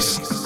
mix.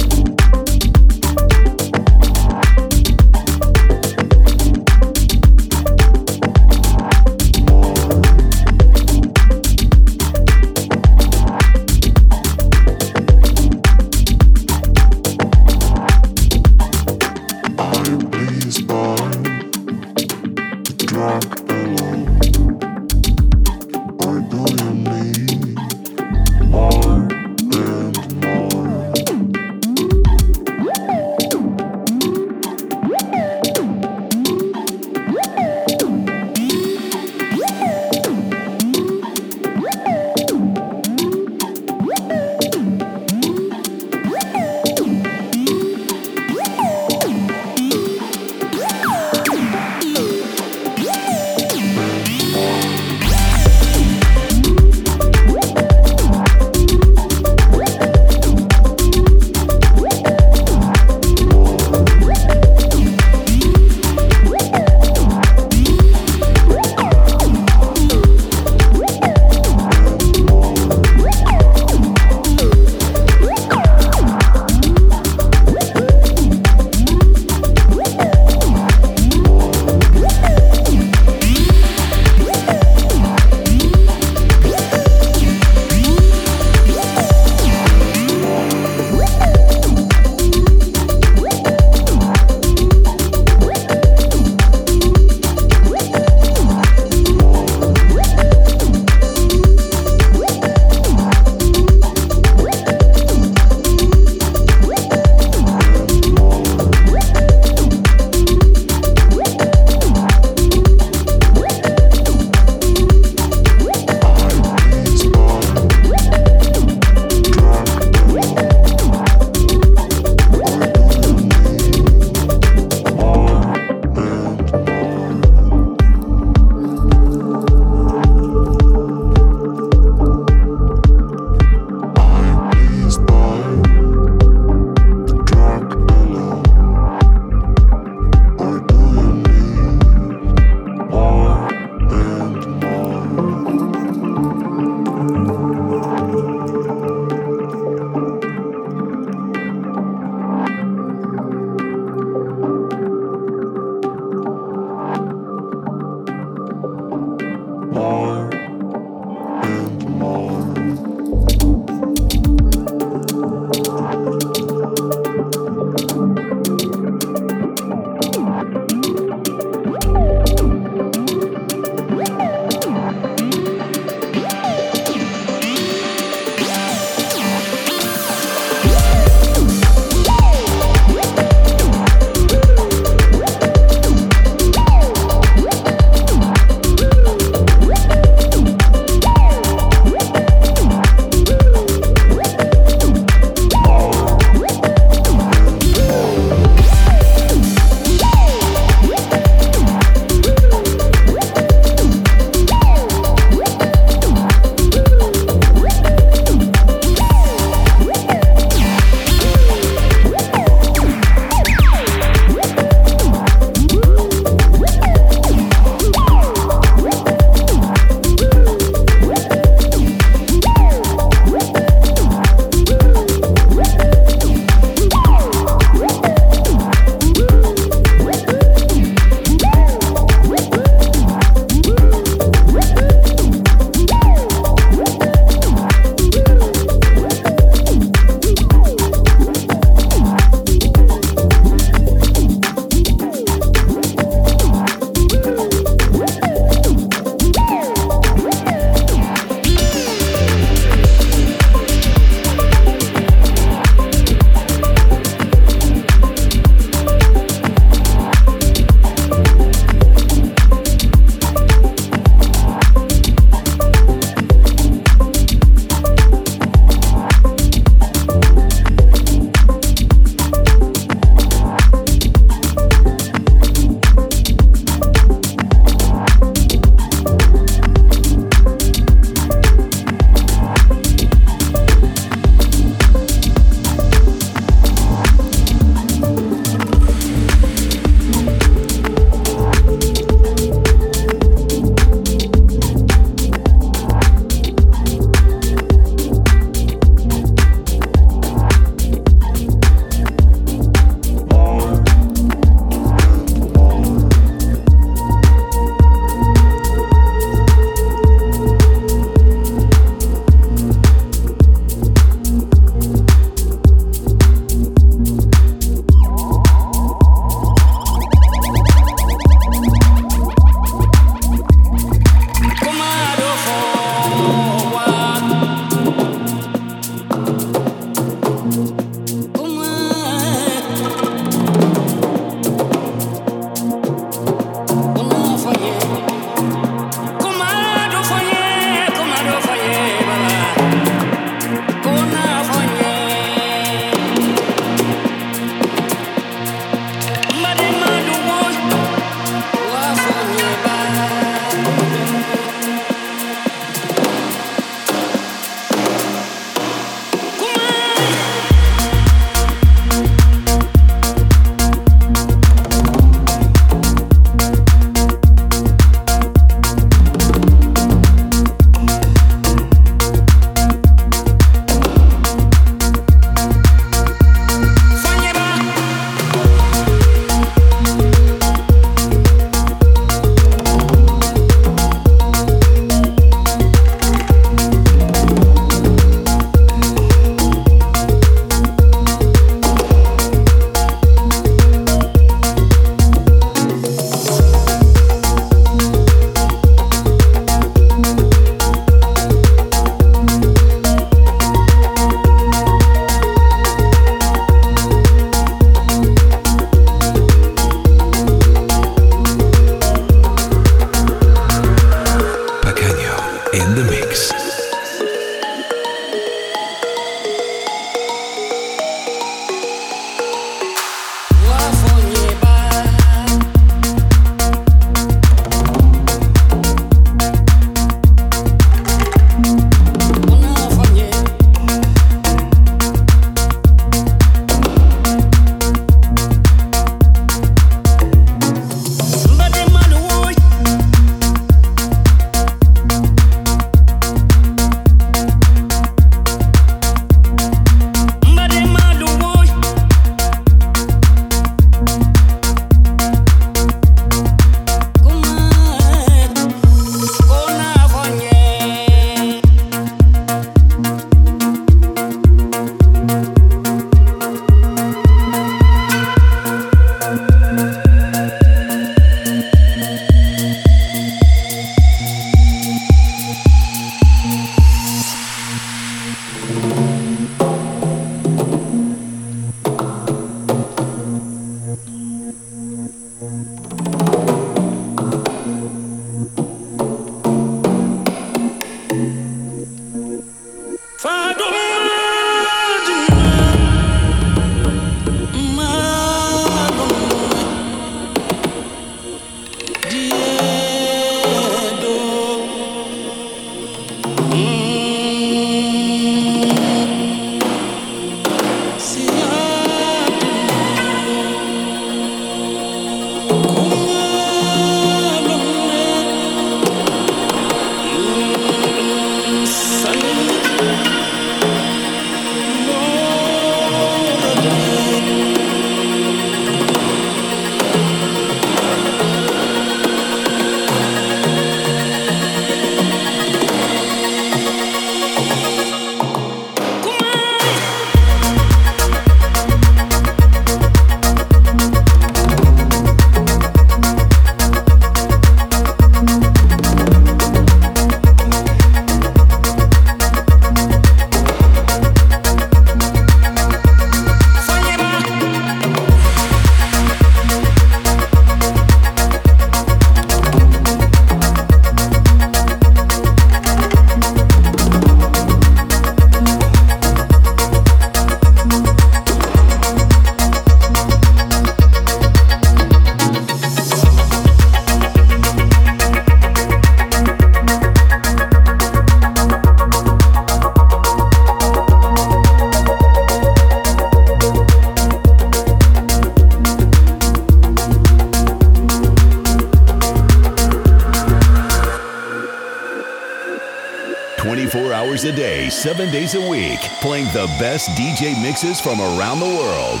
Seven days a week, playing the best DJ mixes from around the world.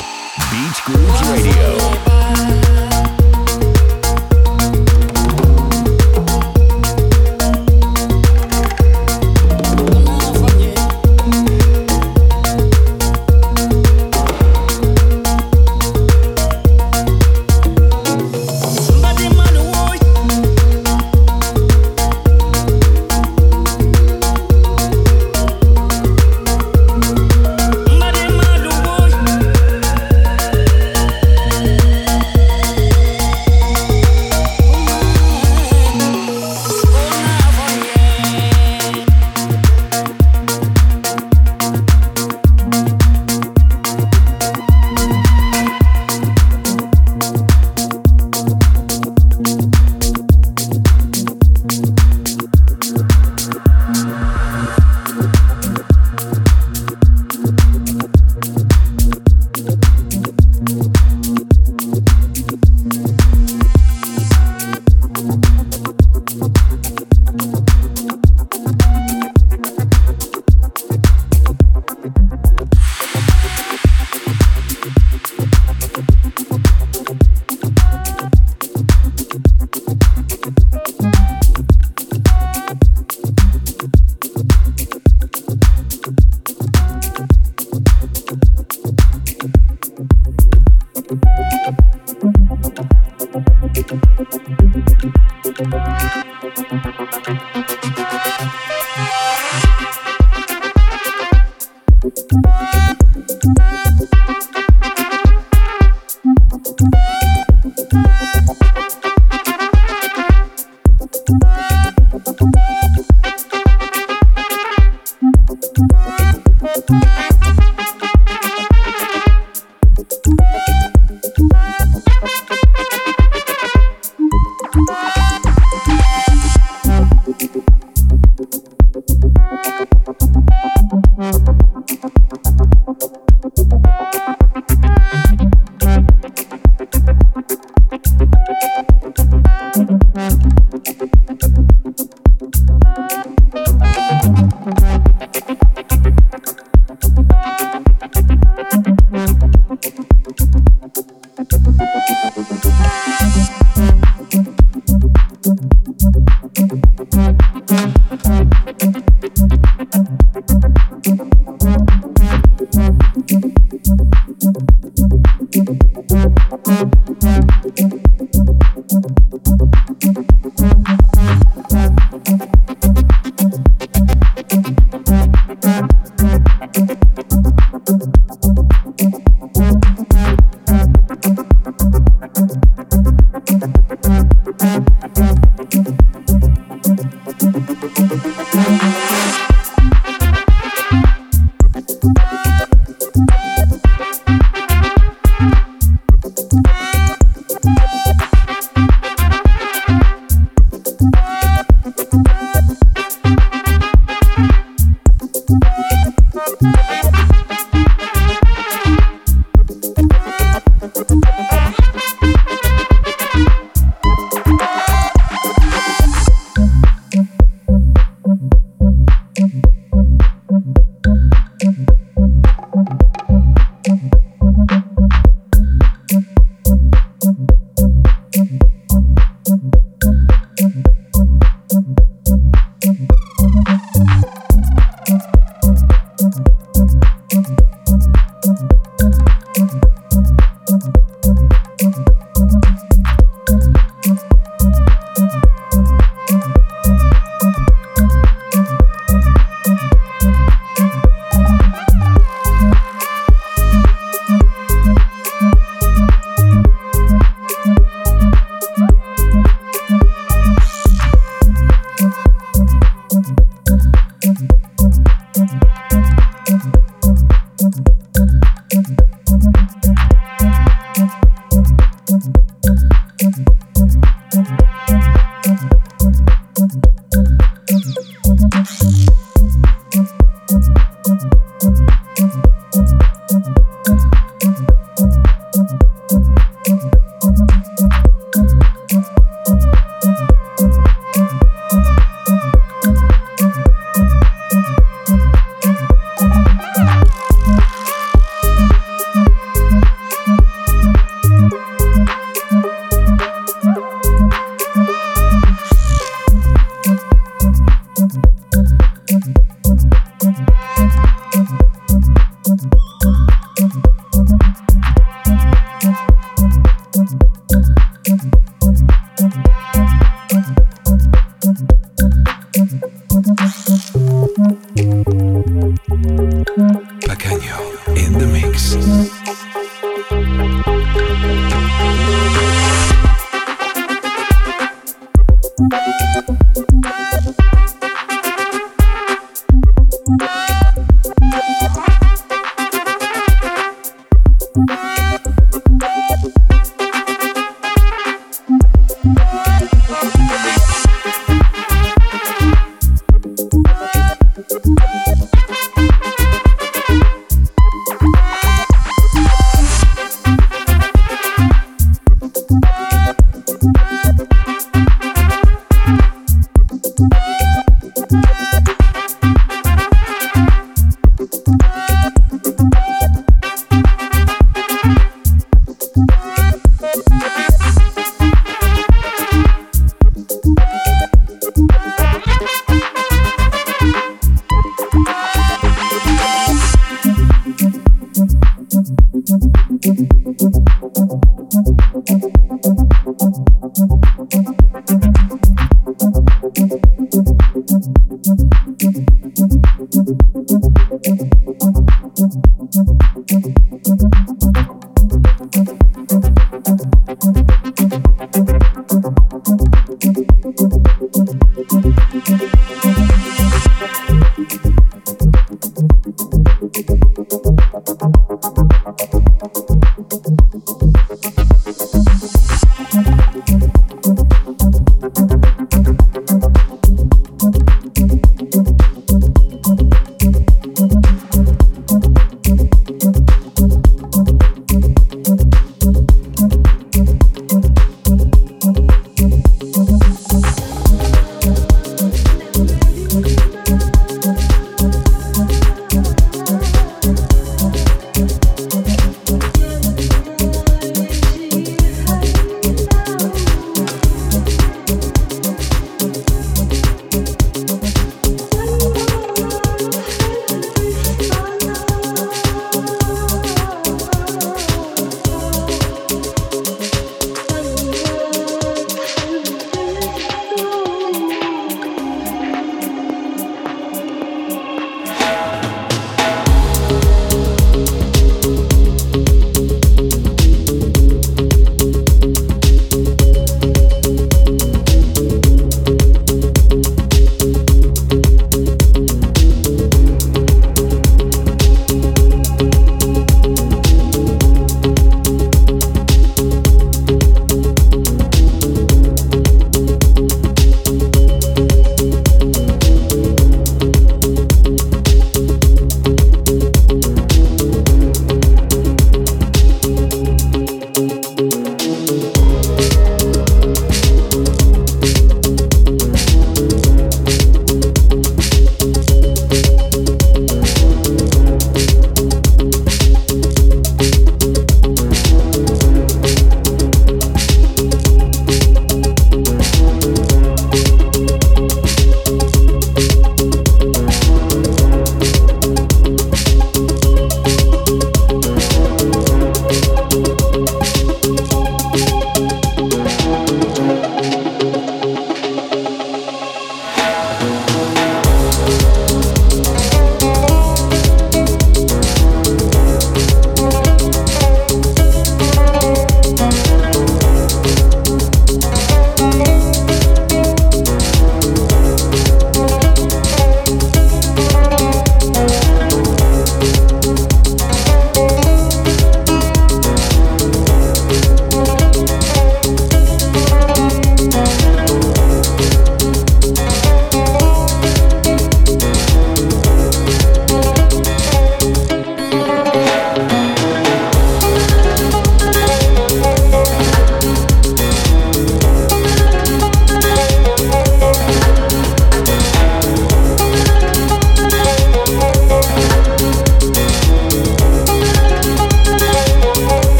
Beach Grooves Radio.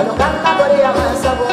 A lo canta por ella más sabor.